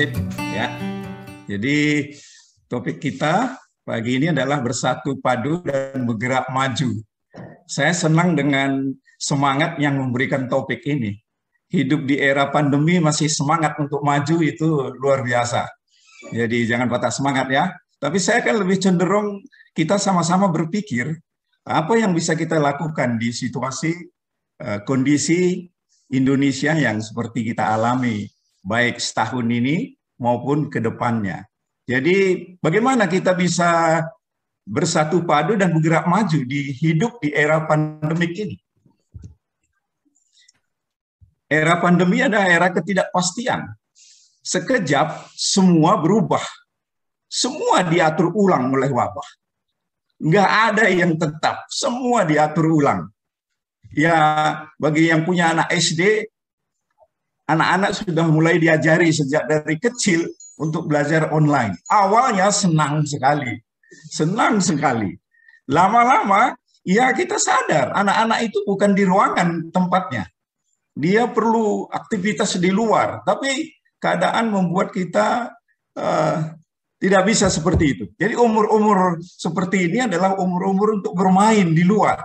Sip, ya. Jadi topik kita pagi ini adalah bersatu padu dan bergerak maju. Saya senang dengan semangat yang memberikan topik ini. Hidup di era pandemi masih semangat untuk maju itu luar biasa. Jadi jangan patah semangat ya. Tapi saya kan lebih cenderung kita sama-sama berpikir apa yang bisa kita lakukan di situasi uh, kondisi Indonesia yang seperti kita alami baik setahun ini maupun ke depannya. Jadi bagaimana kita bisa bersatu padu dan bergerak maju di hidup di era pandemik ini? Era pandemi adalah era ketidakpastian. Sekejap semua berubah. Semua diatur ulang oleh wabah. Nggak ada yang tetap, semua diatur ulang. Ya, bagi yang punya anak SD, anak-anak sudah mulai diajari sejak dari kecil untuk belajar online. Awalnya senang sekali, senang sekali. Lama-lama, ya kita sadar anak-anak itu bukan di ruangan tempatnya. Dia perlu aktivitas di luar, tapi keadaan membuat kita uh, tidak bisa seperti itu. Jadi umur-umur seperti ini adalah umur-umur untuk bermain di luar.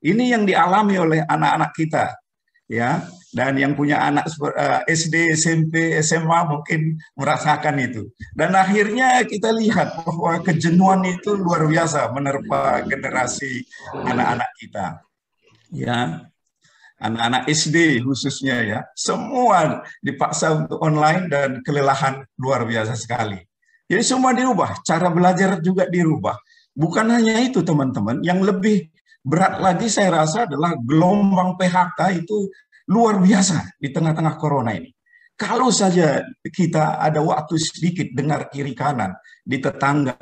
Ini yang dialami oleh anak-anak kita, ya dan yang punya anak uh, eh, SD, SMP, SMA mungkin merasakan itu. Dan akhirnya kita lihat bahwa kejenuhan itu luar biasa menerpa generasi anak-anak kita. Ya, anak-anak SD khususnya ya, semua dipaksa untuk online dan kelelahan luar biasa sekali. Jadi semua dirubah, cara belajar juga dirubah. Bukan hanya itu teman-teman, yang lebih berat lagi saya rasa adalah gelombang PHK itu luar biasa di tengah-tengah corona ini. Kalau saja kita ada waktu sedikit dengar kiri kanan di tetangga,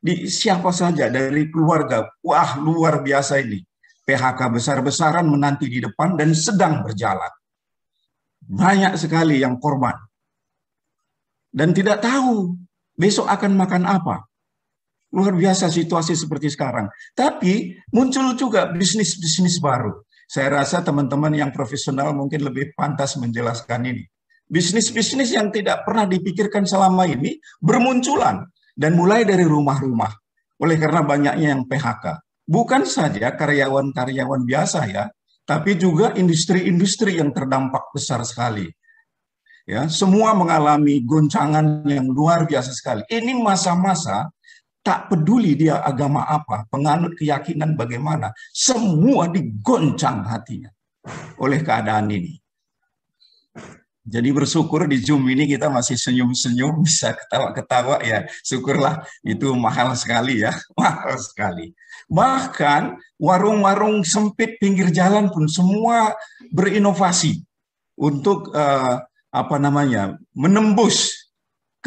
di siapa saja dari keluarga, wah luar biasa ini. PHK besar-besaran menanti di depan dan sedang berjalan. Banyak sekali yang korban. Dan tidak tahu besok akan makan apa. Luar biasa situasi seperti sekarang. Tapi muncul juga bisnis-bisnis baru saya rasa teman-teman yang profesional mungkin lebih pantas menjelaskan ini. Bisnis-bisnis yang tidak pernah dipikirkan selama ini bermunculan dan mulai dari rumah-rumah. Oleh karena banyaknya yang PHK. Bukan saja karyawan-karyawan biasa ya, tapi juga industri-industri yang terdampak besar sekali. Ya, semua mengalami goncangan yang luar biasa sekali. Ini masa-masa tak peduli dia agama apa, penganut keyakinan bagaimana, semua digoncang hatinya oleh keadaan ini. Jadi bersyukur di Zoom ini kita masih senyum-senyum, bisa ketawa-ketawa ya. Syukurlah itu mahal sekali ya, mahal sekali. Bahkan warung-warung sempit pinggir jalan pun semua berinovasi untuk uh, apa namanya menembus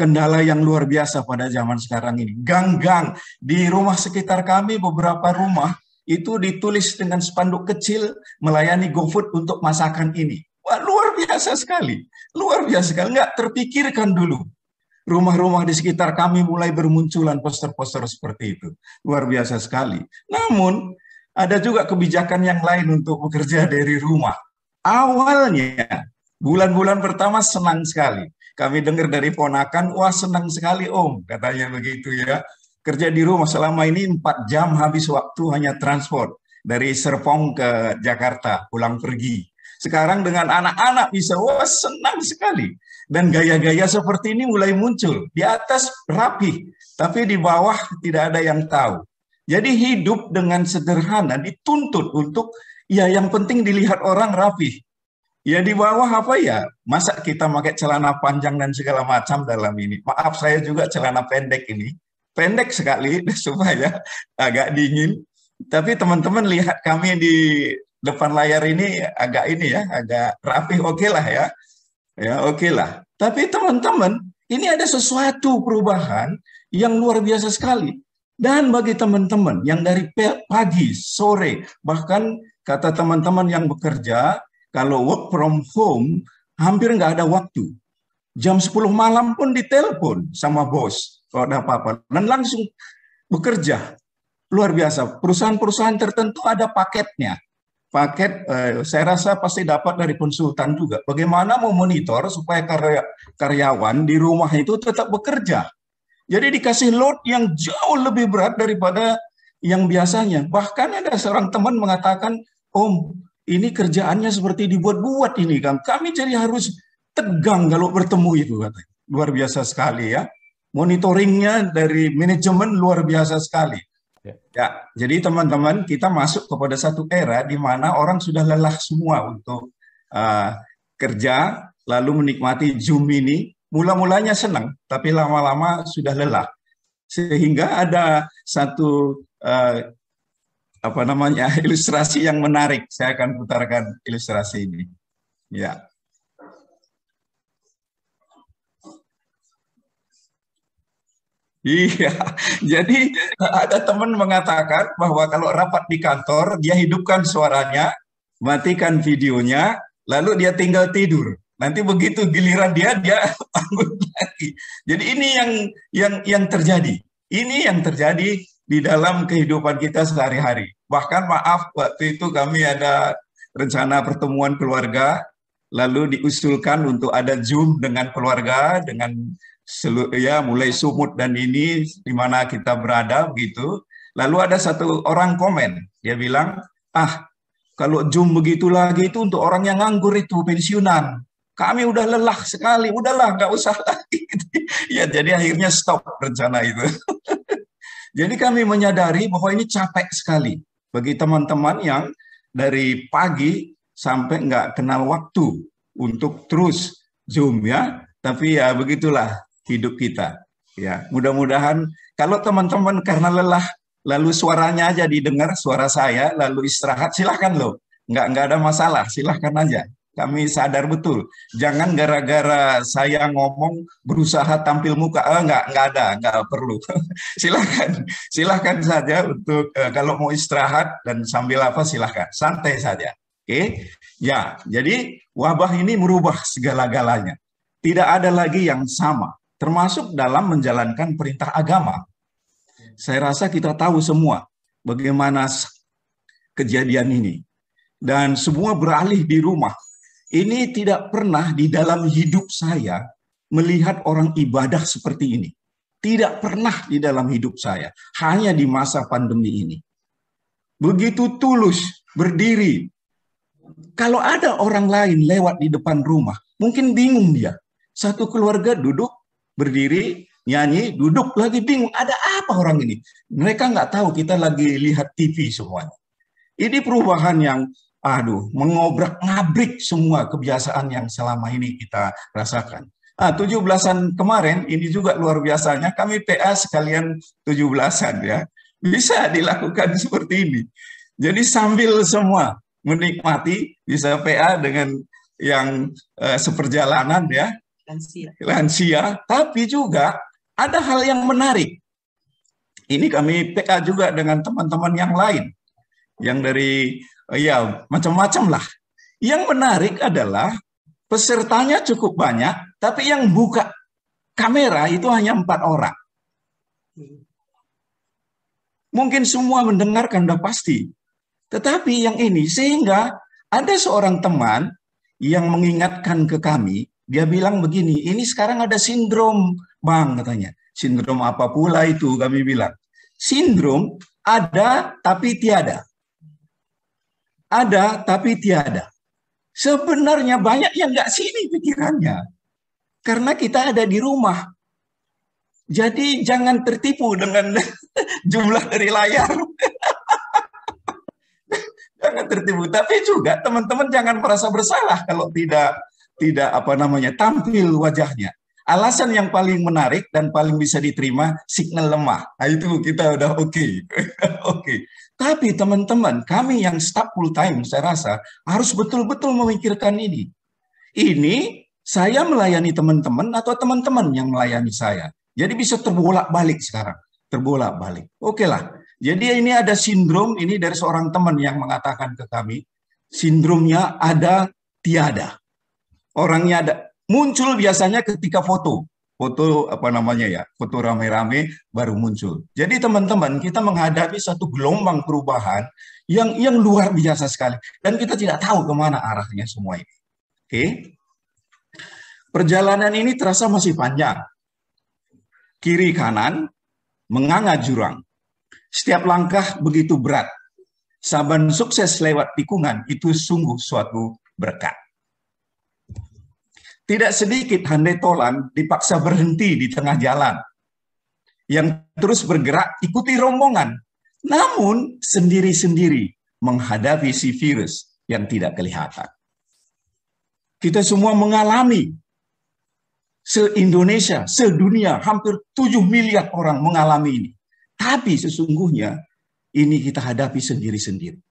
kendala yang luar biasa pada zaman sekarang ini. Gang-gang di rumah sekitar kami beberapa rumah itu ditulis dengan spanduk kecil melayani GoFood untuk masakan ini. Wah, luar biasa sekali. Luar biasa sekali. Nggak terpikirkan dulu. Rumah-rumah di sekitar kami mulai bermunculan poster-poster seperti itu. Luar biasa sekali. Namun, ada juga kebijakan yang lain untuk bekerja dari rumah. Awalnya, bulan-bulan pertama senang sekali kami dengar dari ponakan, wah senang sekali om, katanya begitu ya. Kerja di rumah selama ini empat jam habis waktu hanya transport dari Serpong ke Jakarta, pulang pergi. Sekarang dengan anak-anak bisa, wah senang sekali. Dan gaya-gaya seperti ini mulai muncul. Di atas rapi, tapi di bawah tidak ada yang tahu. Jadi hidup dengan sederhana dituntut untuk ya yang penting dilihat orang rapi. Ya di bawah apa ya? Masa kita pakai celana panjang dan segala macam dalam ini? Maaf saya juga celana pendek ini. Pendek sekali supaya agak dingin. Tapi teman-teman lihat kami di depan layar ini agak ini ya, agak rapi oke okay lah ya. Ya oke okay lah. Tapi teman-teman, ini ada sesuatu perubahan yang luar biasa sekali. Dan bagi teman-teman yang dari pagi, sore, bahkan kata teman-teman yang bekerja, kalau work from home, hampir nggak ada waktu. Jam 10 malam pun ditelepon sama bos kalau ada apa-apa. Dan langsung bekerja. Luar biasa. Perusahaan-perusahaan tertentu ada paketnya. paket eh, saya rasa pasti dapat dari konsultan juga. Bagaimana memonitor supaya karya, karyawan di rumah itu tetap bekerja. Jadi dikasih load yang jauh lebih berat daripada yang biasanya. Bahkan ada seorang teman mengatakan, Om, ini kerjaannya seperti dibuat-buat ini kan. Kami jadi harus tegang kalau bertemu itu katanya. Luar biasa sekali ya. Monitoringnya dari manajemen luar biasa sekali. Ya. ya, jadi teman-teman kita masuk kepada satu era di mana orang sudah lelah semua untuk uh, kerja, lalu menikmati Zoom ini. Mula-mulanya senang, tapi lama-lama sudah lelah. Sehingga ada satu uh, apa namanya ilustrasi yang menarik. Saya akan putarkan ilustrasi ini. Ya. Iya, jadi ada teman mengatakan bahwa kalau rapat di kantor, dia hidupkan suaranya, matikan videonya, lalu dia tinggal tidur. Nanti begitu giliran dia, dia bangun lagi. Jadi ini yang yang yang terjadi. Ini yang terjadi di dalam kehidupan kita sehari-hari. Bahkan maaf, waktu itu kami ada rencana pertemuan keluarga, lalu diusulkan untuk ada Zoom dengan keluarga, dengan ya mulai sumut dan ini di mana kita berada begitu. Lalu ada satu orang komen, dia bilang, ah kalau Zoom begitu lagi itu untuk orang yang nganggur itu pensiunan. Kami udah lelah sekali, udahlah nggak usah lagi. ya jadi akhirnya stop rencana itu. jadi kami menyadari bahwa ini capek sekali bagi teman-teman yang dari pagi sampai nggak kenal waktu untuk terus Zoom ya. Tapi ya begitulah hidup kita. Ya, mudah-mudahan kalau teman-teman karena lelah lalu suaranya aja didengar suara saya lalu istirahat silahkan loh nggak nggak ada masalah silahkan aja kami sadar betul. Jangan gara-gara saya ngomong berusaha tampil muka. Eh, nggak nggak ada nggak perlu. Silahkan silahkan saja untuk eh, kalau mau istirahat dan sambil apa silahkan santai saja. Oke? Ya jadi wabah ini merubah segala-galanya. Tidak ada lagi yang sama termasuk dalam menjalankan perintah agama. Saya rasa kita tahu semua bagaimana kejadian ini. Dan semua beralih di rumah. Ini tidak pernah di dalam hidup saya melihat orang ibadah seperti ini. Tidak pernah di dalam hidup saya. Hanya di masa pandemi ini. Begitu tulus berdiri. Kalau ada orang lain lewat di depan rumah, mungkin bingung dia. Satu keluarga duduk berdiri, nyanyi, duduk lagi bingung. Ada apa orang ini? Mereka nggak tahu kita lagi lihat TV semuanya. Ini perubahan yang aduh mengobrak ngabrik semua kebiasaan yang selama ini kita rasakan. Ah, 17-an kemarin ini juga luar biasanya kami PA sekalian 17-an ya. Bisa dilakukan seperti ini. Jadi sambil semua menikmati bisa PA dengan yang uh, seperjalanan ya lansia. lansia, tapi juga ada hal yang menarik. Ini kami PK juga dengan teman-teman yang lain, yang dari ya macam-macam lah. Yang menarik adalah pesertanya cukup banyak, tapi yang buka kamera itu hanya empat orang. Mungkin semua mendengarkan udah pasti. Tetapi yang ini sehingga ada seorang teman yang mengingatkan ke kami dia bilang begini, ini sekarang ada sindrom, Bang, katanya. Sindrom apa pula itu, kami bilang. Sindrom ada tapi tiada. Ada tapi tiada. Sebenarnya banyak yang nggak sini pikirannya. Karena kita ada di rumah. Jadi jangan tertipu dengan jumlah dari layar. jangan tertipu. Tapi juga teman-teman jangan merasa bersalah kalau tidak tidak apa namanya tampil wajahnya. Alasan yang paling menarik dan paling bisa diterima signal lemah. Nah, itu kita udah oke. Okay. oke. Okay. Tapi teman-teman, kami yang staff full time saya rasa harus betul-betul memikirkan ini. Ini saya melayani teman-teman atau teman-teman yang melayani saya. Jadi bisa terbolak-balik sekarang. Terbolak-balik. Oke okay lah. Jadi ini ada sindrom, ini dari seorang teman yang mengatakan ke kami, sindromnya ada tiada orangnya ada muncul biasanya ketika foto foto apa namanya ya foto rame-rame baru muncul jadi teman-teman kita menghadapi satu gelombang perubahan yang yang luar biasa sekali dan kita tidak tahu ke mana arahnya semua ini. Oke, perjalanan ini terasa masih panjang. Kiri kanan menganga jurang. Setiap langkah begitu berat. Saban sukses lewat tikungan itu sungguh suatu berkat. Tidak sedikit handai tolan dipaksa berhenti di tengah jalan. Yang terus bergerak ikuti rombongan. Namun sendiri-sendiri menghadapi si virus yang tidak kelihatan. Kita semua mengalami se-Indonesia, se-dunia, hampir 7 miliar orang mengalami ini. Tapi sesungguhnya ini kita hadapi sendiri-sendiri.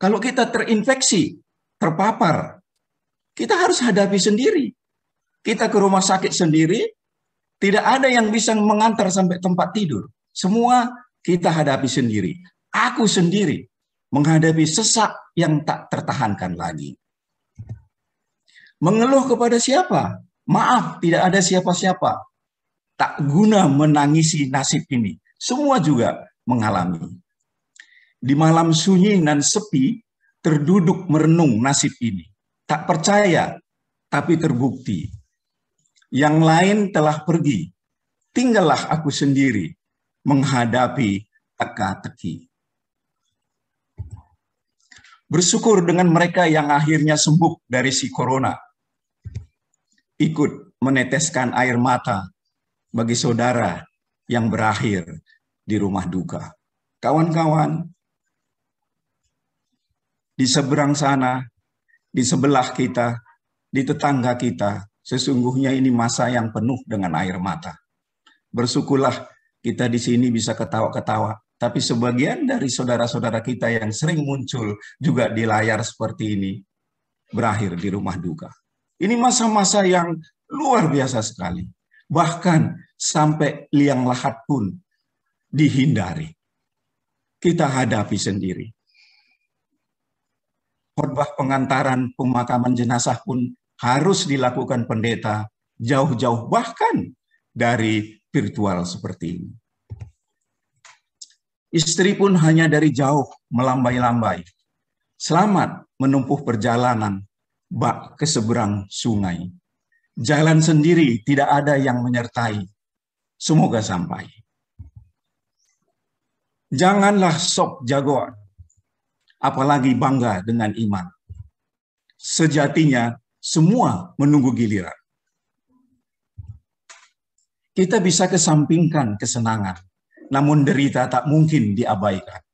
Kalau kita terinfeksi, terpapar, kita harus hadapi sendiri. Kita ke rumah sakit sendiri, tidak ada yang bisa mengantar sampai tempat tidur. Semua kita hadapi sendiri. Aku sendiri menghadapi sesak yang tak tertahankan lagi. Mengeluh kepada siapa? Maaf, tidak ada siapa-siapa. Tak guna menangisi nasib ini. Semua juga mengalami di malam sunyi dan sepi terduduk merenung nasib ini. Tak percaya, tapi terbukti. Yang lain telah pergi, tinggallah aku sendiri menghadapi teka-teki. Bersyukur dengan mereka yang akhirnya sembuh dari si corona. Ikut meneteskan air mata bagi saudara yang berakhir di rumah duka. Kawan-kawan, di seberang sana, di sebelah kita, di tetangga kita, sesungguhnya ini masa yang penuh dengan air mata. Bersyukurlah kita di sini bisa ketawa-ketawa, tapi sebagian dari saudara-saudara kita yang sering muncul juga di layar seperti ini, berakhir di rumah duka. Ini masa-masa yang luar biasa sekali. Bahkan sampai liang lahat pun dihindari. Kita hadapi sendiri khotbah pengantaran pemakaman jenazah pun harus dilakukan pendeta jauh-jauh bahkan dari virtual seperti ini. Istri pun hanya dari jauh melambai-lambai. Selamat menempuh perjalanan bak ke seberang sungai. Jalan sendiri tidak ada yang menyertai. Semoga sampai. Janganlah sok jagoan apalagi bangga dengan iman. Sejatinya semua menunggu giliran. Kita bisa kesampingkan kesenangan, namun derita tak mungkin diabaikan.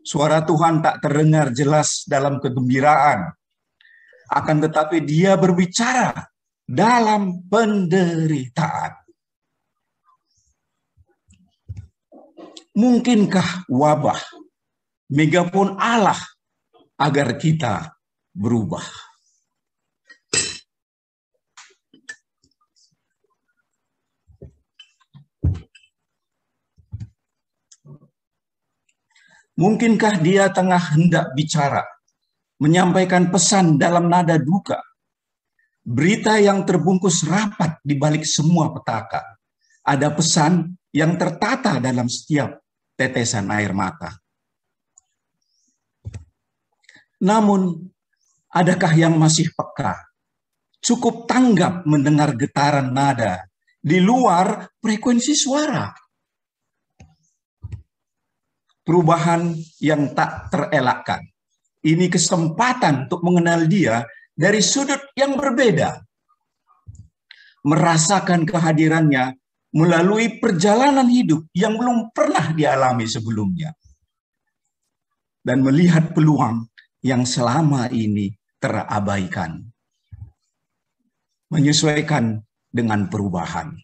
Suara Tuhan tak terdengar jelas dalam kegembiraan, akan tetapi Dia berbicara dalam penderitaan. Mungkinkah wabah megapun Allah agar kita berubah. Mungkinkah dia tengah hendak bicara, menyampaikan pesan dalam nada duka, berita yang terbungkus rapat di balik semua petaka. Ada pesan yang tertata dalam setiap tetesan air mata. Namun, adakah yang masih peka? Cukup tanggap mendengar getaran nada di luar frekuensi suara. Perubahan yang tak terelakkan. Ini kesempatan untuk mengenal dia dari sudut yang berbeda. Merasakan kehadirannya melalui perjalanan hidup yang belum pernah dialami sebelumnya. Dan melihat peluang yang selama ini terabaikan. Menyesuaikan dengan perubahan.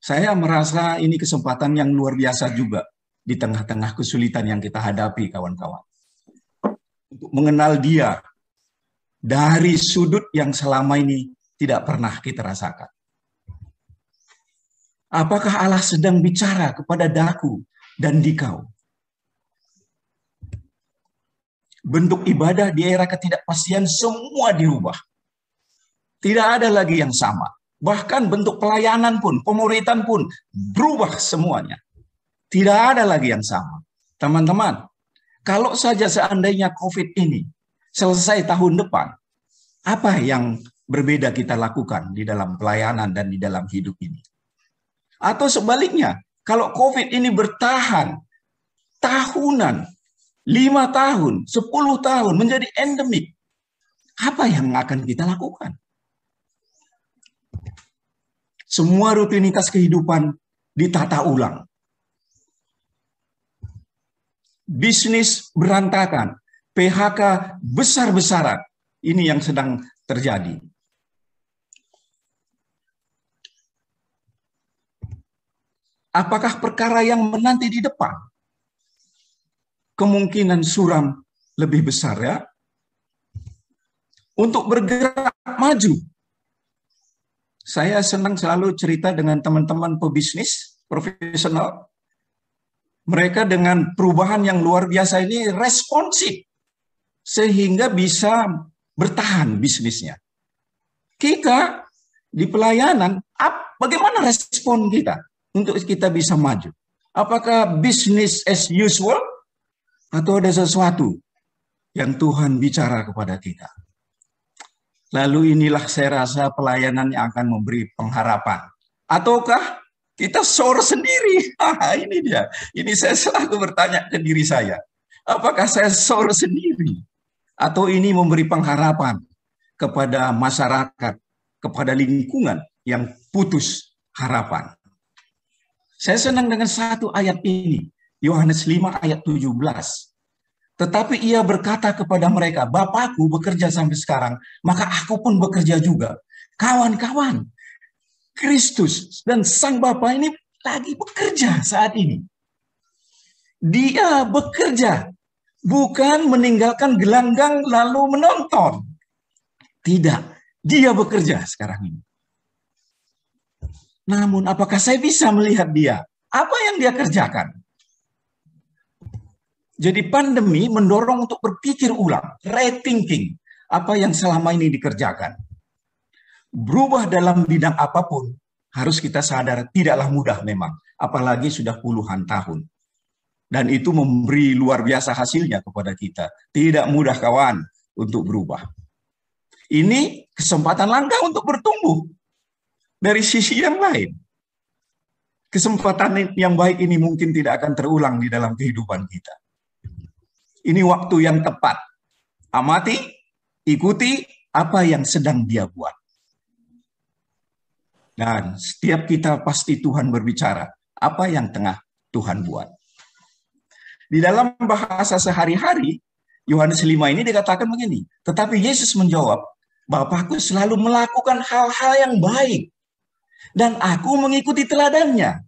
Saya merasa ini kesempatan yang luar biasa juga di tengah-tengah kesulitan yang kita hadapi, kawan-kawan. Untuk mengenal dia dari sudut yang selama ini tidak pernah kita rasakan. Apakah Allah sedang bicara kepada daku dan dikau? Bentuk ibadah di era ketidakpastian semua dirubah. Tidak ada lagi yang sama. bahkan bentuk pelayanan pun, pemuritan pun berubah semuanya. Tidak ada lagi yang sama. Teman-teman, kalau saja seandainya COVID ini selesai tahun depan, apa yang berbeda kita lakukan di dalam pelayanan dan di dalam hidup ini? Atau sebaliknya, kalau COVID ini bertahan tahunan, lima tahun, sepuluh tahun, menjadi endemik, apa yang akan kita lakukan? Semua rutinitas kehidupan ditata ulang. Bisnis berantakan, PHK besar-besaran. Ini yang sedang terjadi. Apakah perkara yang menanti di depan? Kemungkinan suram lebih besar ya. Untuk bergerak maju. Saya senang selalu cerita dengan teman-teman pebisnis profesional. Mereka dengan perubahan yang luar biasa ini responsif sehingga bisa bertahan bisnisnya. Kita di pelayanan, bagaimana respon kita untuk kita bisa maju? Apakah bisnis as usual atau ada sesuatu yang Tuhan bicara kepada kita? Lalu inilah saya rasa pelayanan yang akan memberi pengharapan. Ataukah kita sore sendiri? Ini dia. Ini saya selalu bertanya ke diri saya. Apakah saya sore sendiri? atau ini memberi pengharapan kepada masyarakat, kepada lingkungan yang putus harapan. Saya senang dengan satu ayat ini, Yohanes 5 ayat 17. Tetapi ia berkata kepada mereka, Bapakku bekerja sampai sekarang, maka aku pun bekerja juga. Kawan-kawan, Kristus dan Sang Bapa ini lagi bekerja saat ini. Dia bekerja bukan meninggalkan gelanggang lalu menonton. Tidak, dia bekerja sekarang ini. Namun apakah saya bisa melihat dia? Apa yang dia kerjakan? Jadi pandemi mendorong untuk berpikir ulang, rethinking apa yang selama ini dikerjakan. Berubah dalam bidang apa pun harus kita sadar tidaklah mudah memang, apalagi sudah puluhan tahun. Dan itu memberi luar biasa hasilnya kepada kita. Tidak mudah kawan untuk berubah. Ini kesempatan langka untuk bertumbuh dari sisi yang lain. Kesempatan yang baik ini mungkin tidak akan terulang di dalam kehidupan kita. Ini waktu yang tepat. Amati, ikuti apa yang sedang dia buat. Dan setiap kita pasti Tuhan berbicara apa yang tengah Tuhan buat. Di dalam bahasa sehari-hari, Yohanes 5 ini dikatakan begini, tetapi Yesus menjawab, Bapakku selalu melakukan hal-hal yang baik, dan aku mengikuti teladannya.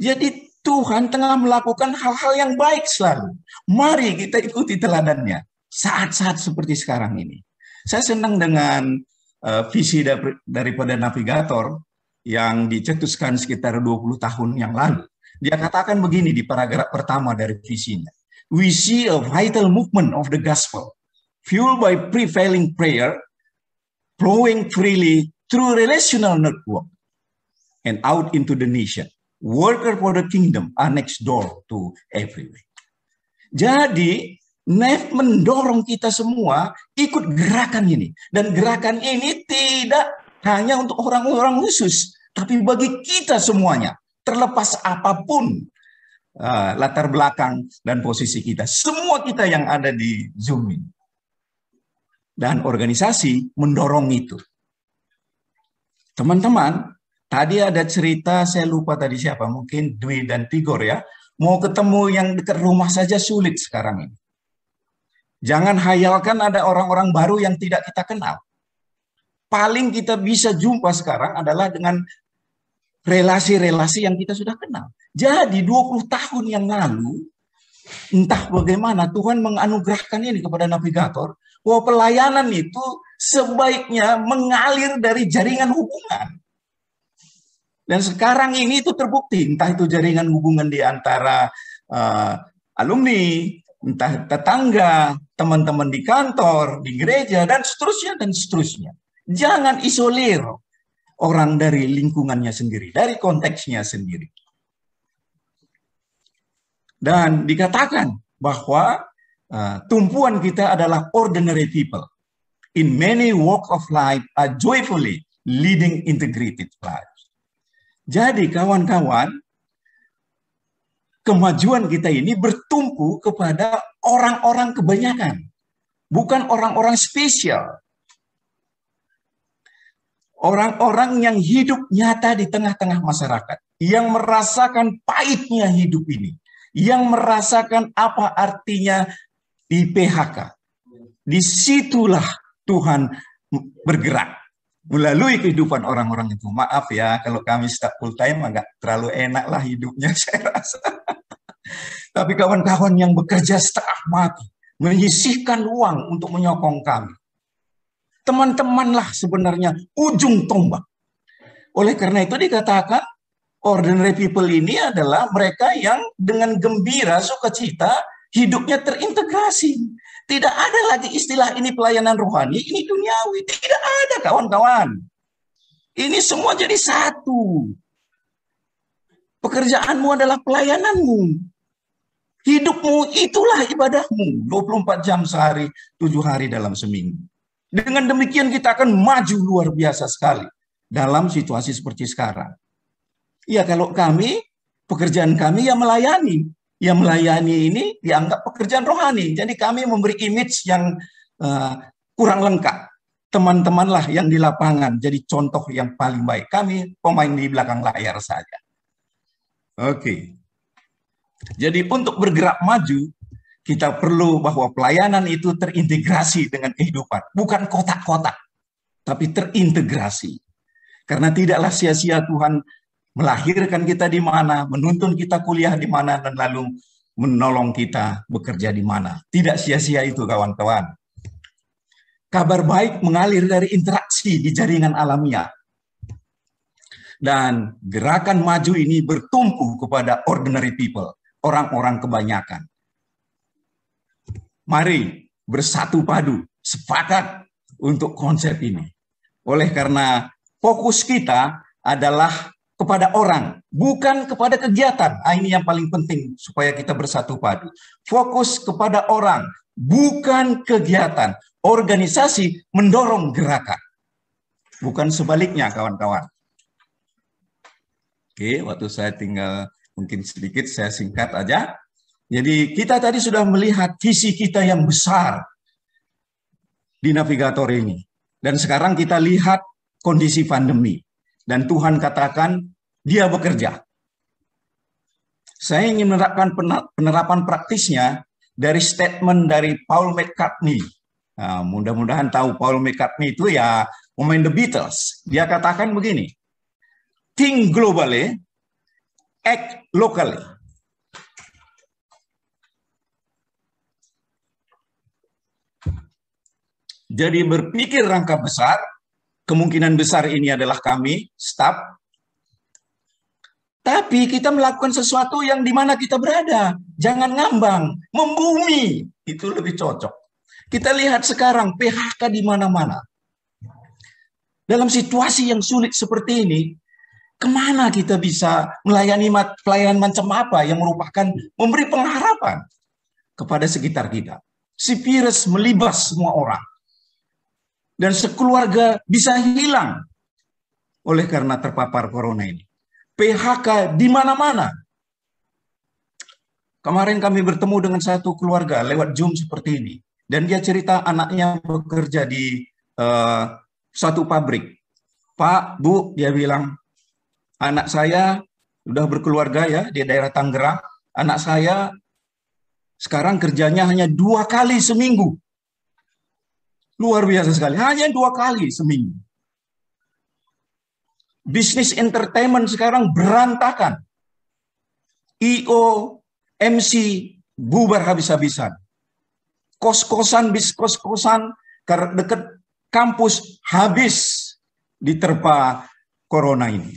Jadi Tuhan tengah melakukan hal-hal yang baik selalu. Mari kita ikuti teladannya. Saat-saat seperti sekarang ini. Saya senang dengan uh, visi daripada navigator yang dicetuskan sekitar 20 tahun yang lalu. Dia katakan begini di paragraf pertama dari visinya. We see a vital movement of the gospel, fueled by prevailing prayer, flowing freely through relational network and out into the nation. Worker for the kingdom are next door to everywhere. Jadi, Nef mendorong kita semua ikut gerakan ini. Dan gerakan ini tidak hanya untuk orang-orang khusus, tapi bagi kita semuanya terlepas apa pun uh, latar belakang dan posisi kita. Semua kita yang ada di Zoom ini. Dan organisasi mendorong itu. Teman-teman, tadi ada cerita, saya lupa tadi siapa, mungkin Dwi dan Tigor ya. Mau ketemu yang dekat rumah saja sulit sekarang ini. Jangan hayalkan ada orang-orang baru yang tidak kita kenal. Paling kita bisa jumpa sekarang adalah dengan relasi-relasi yang kita sudah kenal. Jadi 20 tahun yang lalu, entah bagaimana Tuhan menganugerahkan ini kepada navigator, bahwa pelayanan itu sebaiknya mengalir dari jaringan hubungan. Dan sekarang ini itu terbukti, entah itu jaringan hubungan di antara uh, alumni, entah tetangga, teman-teman di kantor, di gereja, dan seterusnya, dan seterusnya. Jangan isolir orang dari lingkungannya sendiri, dari konteksnya sendiri. Dan dikatakan bahwa uh, tumpuan kita adalah ordinary people in many walk of life are joyfully leading integrated lives. Jadi kawan-kawan, kemajuan kita ini bertumpu kepada orang-orang kebanyakan, bukan orang-orang spesial. Orang-orang yang hidup nyata di tengah-tengah masyarakat, yang merasakan pahitnya hidup ini, yang merasakan apa artinya di PHK. Di situlah Tuhan bergerak melalui kehidupan orang-orang itu. Maaf ya, kalau kami start full time agak terlalu enak lah hidupnya saya rasa. Tapi kawan-kawan yang bekerja setengah mati, menyisihkan uang untuk menyokong kami. Teman-temanlah sebenarnya ujung tombak. Oleh karena itu dikatakan ordinary people ini adalah mereka yang dengan gembira, sukacita, hidupnya terintegrasi. Tidak ada lagi istilah ini pelayanan rohani, ini duniawi. Tidak ada kawan-kawan. Ini semua jadi satu. Pekerjaanmu adalah pelayananmu. Hidupmu itulah ibadahmu. 24 jam sehari, 7 hari dalam seminggu. Dengan demikian kita akan maju luar biasa sekali dalam situasi seperti sekarang. Ya kalau kami, pekerjaan kami ya melayani yang melayani ini dianggap pekerjaan rohani. Jadi kami memberi image yang uh, kurang lengkap. Teman-temanlah yang di lapangan jadi contoh yang paling baik. Kami pemain di belakang layar saja. Oke. Jadi untuk bergerak maju, kita perlu bahwa pelayanan itu terintegrasi dengan kehidupan. Bukan kotak-kotak, tapi terintegrasi. Karena tidaklah sia-sia Tuhan melahirkan kita di mana, menuntun kita kuliah di mana, dan lalu menolong kita bekerja di mana. Tidak sia-sia itu kawan-kawan. Kabar baik mengalir dari interaksi di jaringan alamiah. Dan gerakan maju ini bertumpu kepada ordinary people, orang-orang kebanyakan. Mari bersatu padu, sepakat untuk konsep ini. Oleh karena fokus kita adalah kepada orang, bukan kepada kegiatan. Ah, ini yang paling penting supaya kita bersatu padu. Fokus kepada orang, bukan kegiatan. Organisasi mendorong gerakan. Bukan sebaliknya, kawan-kawan. Oke, waktu saya tinggal mungkin sedikit, saya singkat aja. Jadi kita tadi sudah melihat visi kita yang besar di navigator ini. Dan sekarang kita lihat kondisi pandemi. Dan Tuhan katakan dia bekerja. Saya ingin menerapkan penerapan praktisnya dari statement dari Paul McCartney. Nah, mudah-mudahan tahu Paul McCartney itu ya pemain The Beatles. Dia katakan begini, think globally, act locally. Jadi berpikir rangka besar, kemungkinan besar ini adalah kami, staff. Tapi kita melakukan sesuatu yang di mana kita berada. Jangan ngambang, membumi. Itu lebih cocok. Kita lihat sekarang PHK di mana-mana. Dalam situasi yang sulit seperti ini, ke mana kita bisa melayani pelayanan macam apa yang merupakan memberi pengharapan kepada sekitar kita. Si virus melibas semua orang dan sekeluarga bisa hilang oleh karena terpapar corona ini. PHK di mana-mana. Kemarin kami bertemu dengan satu keluarga lewat Zoom seperti ini. Dan dia cerita anaknya bekerja di uh, satu pabrik. Pak, Bu, dia bilang, anak saya sudah berkeluarga ya di daerah Tangerang. Anak saya sekarang kerjanya hanya dua kali seminggu. Luar biasa sekali. Hanya dua kali seminggu. Bisnis entertainment sekarang berantakan. IO, MC bubar habis-habisan. Kos-kosan, bis kos-kosan dekat kampus habis diterpa corona ini.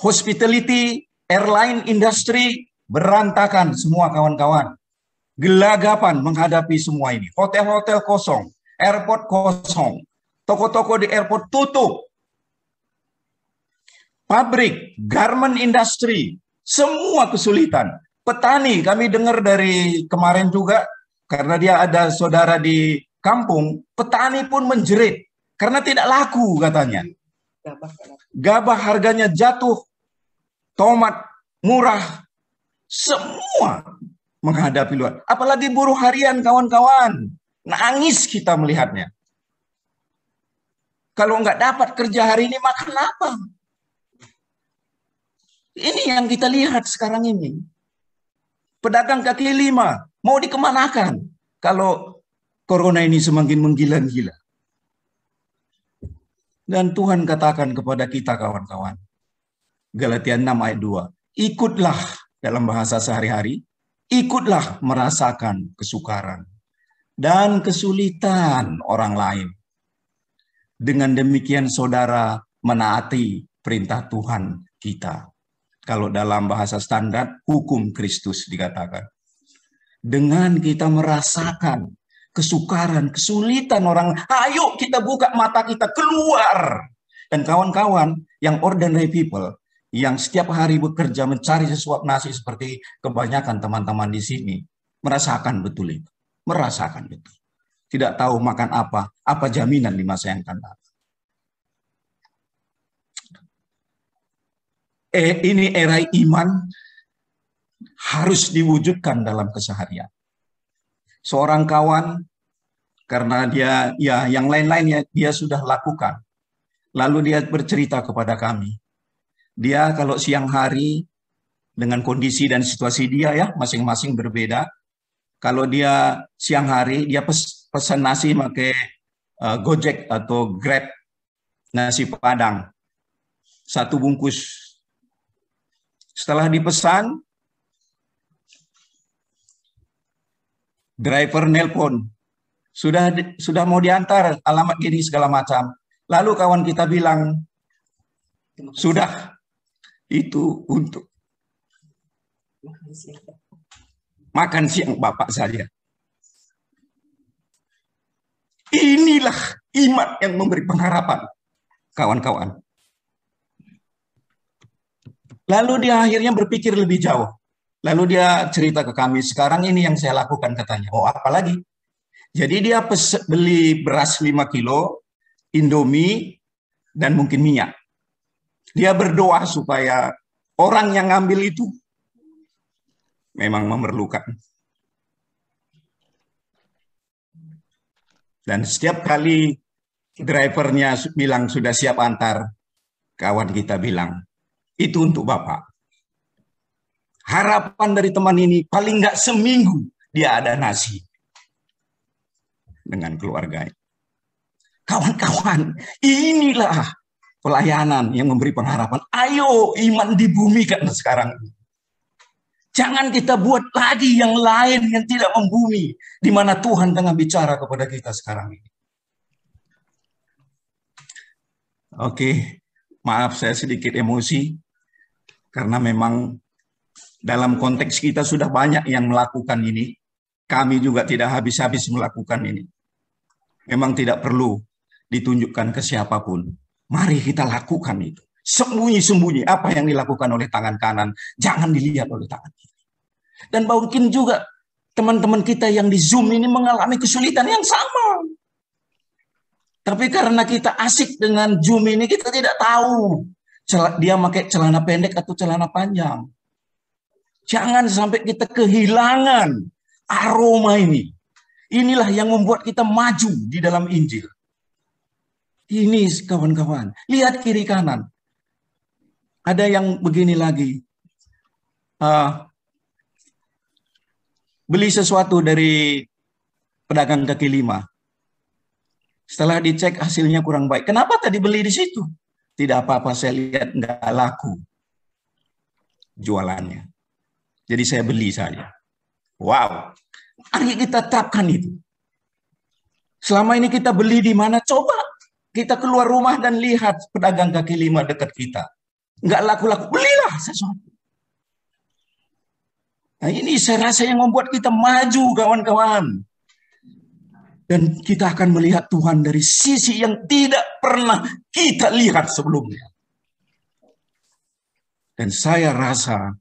Hospitality, airline industry berantakan semua kawan-kawan gelagapan menghadapi semua ini. Hotel-hotel kosong, airport kosong. Toko-toko di airport tutup. Pabrik, garment industry, semua kesulitan. Petani, kami dengar dari kemarin juga, karena dia ada saudara di kampung, petani pun menjerit karena tidak laku katanya. Gabah harganya jatuh, tomat murah, semua menghadapi luar. Apalagi buruh harian kawan-kawan. Nangis kita melihatnya. Kalau nggak dapat kerja hari ini, makan apa? Ini yang kita lihat sekarang ini. Pedagang kaki lima, mau dikemanakan? Kalau corona ini semakin menggila-gila. Dan Tuhan katakan kepada kita kawan-kawan. Galatia 6 ayat 2. Ikutlah dalam bahasa sehari-hari. Ikutlah merasakan kesukaran dan kesulitan orang lain. Dengan demikian saudara menaati perintah Tuhan kita. Kalau dalam bahasa standar, hukum Kristus dikatakan. Dengan kita merasakan kesukaran, kesulitan orang. Ayo kita buka mata kita keluar. Dan kawan-kawan yang ordinary people, yang setiap hari bekerja mencari sesuap nasi seperti kebanyakan teman-teman di sini, merasakan betul itu. Merasakan betul. Tidak tahu makan apa, apa jaminan di masa yang akan datang. Eh, ini era iman harus diwujudkan dalam keseharian seorang kawan karena dia ya yang lain-lainnya dia sudah lakukan. Lalu dia bercerita kepada kami. Dia kalau siang hari dengan kondisi dan situasi dia ya masing-masing berbeda. Kalau dia siang hari dia pes, pesan nasi pakai uh, Gojek atau Grab nasi padang satu bungkus. Setelah dipesan, driver nelpon, sudah sudah mau diantar alamat gini segala macam. Lalu kawan kita bilang, sudah itu untuk makan siang Bapak saja. Inilah iman yang memberi pengharapan, kawan-kawan. Lalu dia akhirnya berpikir lebih jauh. Lalu dia cerita ke kami, sekarang ini yang saya lakukan katanya. Oh, apalagi? Jadi dia beli beras 5 kilo, Indomie, dan mungkin minyak. Dia berdoa supaya orang yang ngambil itu memang memerlukan. Dan setiap kali drivernya bilang sudah siap antar, kawan kita bilang, itu untuk Bapak. Harapan dari teman ini paling nggak seminggu dia ada nasi dengan keluarganya. Kawan-kawan, inilah pelayanan yang memberi pengharapan. Ayo iman di bumi kan sekarang Jangan kita buat lagi yang lain yang tidak membumi. Di mana Tuhan tengah bicara kepada kita sekarang ini. Oke, maaf saya sedikit emosi. Karena memang dalam konteks kita sudah banyak yang melakukan ini. Kami juga tidak habis-habis melakukan ini. Memang tidak perlu ditunjukkan ke siapa pun. Mari kita lakukan itu. Sembunyi-sembunyi apa yang dilakukan oleh tangan kanan, jangan dilihat oleh tangan kiri. Dan mungkin juga teman-teman kita yang di Zoom ini mengalami kesulitan yang sama. Tapi karena kita asik dengan Zoom ini, kita tidak tahu dia pakai celana pendek atau celana panjang. Jangan sampai kita kehilangan aroma ini. Inilah yang membuat kita maju di dalam Injil. Ini kawan-kawan, lihat kiri kanan. Ada yang begini lagi. Uh, beli sesuatu dari pedagang kaki lima. Setelah dicek hasilnya kurang baik. Kenapa tadi beli di situ? Tidak apa-apa, saya lihat nggak laku jualannya. Jadi saya beli saja. Wow. Mari kita terapkan itu. Selama ini kita beli di mana? Coba kita keluar rumah dan lihat pedagang kaki lima dekat kita. Enggak laku-laku, belilah sesuatu. Nah ini saya rasa yang membuat kita maju kawan-kawan. Dan kita akan melihat Tuhan dari sisi yang tidak pernah kita lihat sebelumnya. Dan saya rasa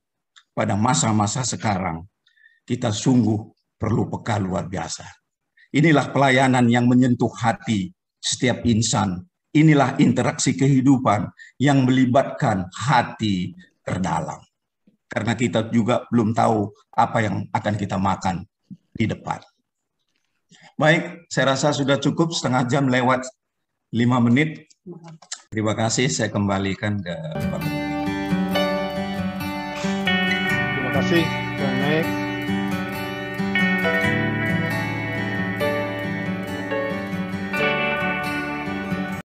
pada masa-masa sekarang kita sungguh perlu peka luar biasa. Inilah pelayanan yang menyentuh hati setiap insan. Inilah interaksi kehidupan yang melibatkan hati terdalam. Karena kita juga belum tahu apa yang akan kita makan di depan. Baik, saya rasa sudah cukup setengah jam lewat lima menit. Terima kasih, saya kembalikan ke Bapak. Terima kasih, Bang.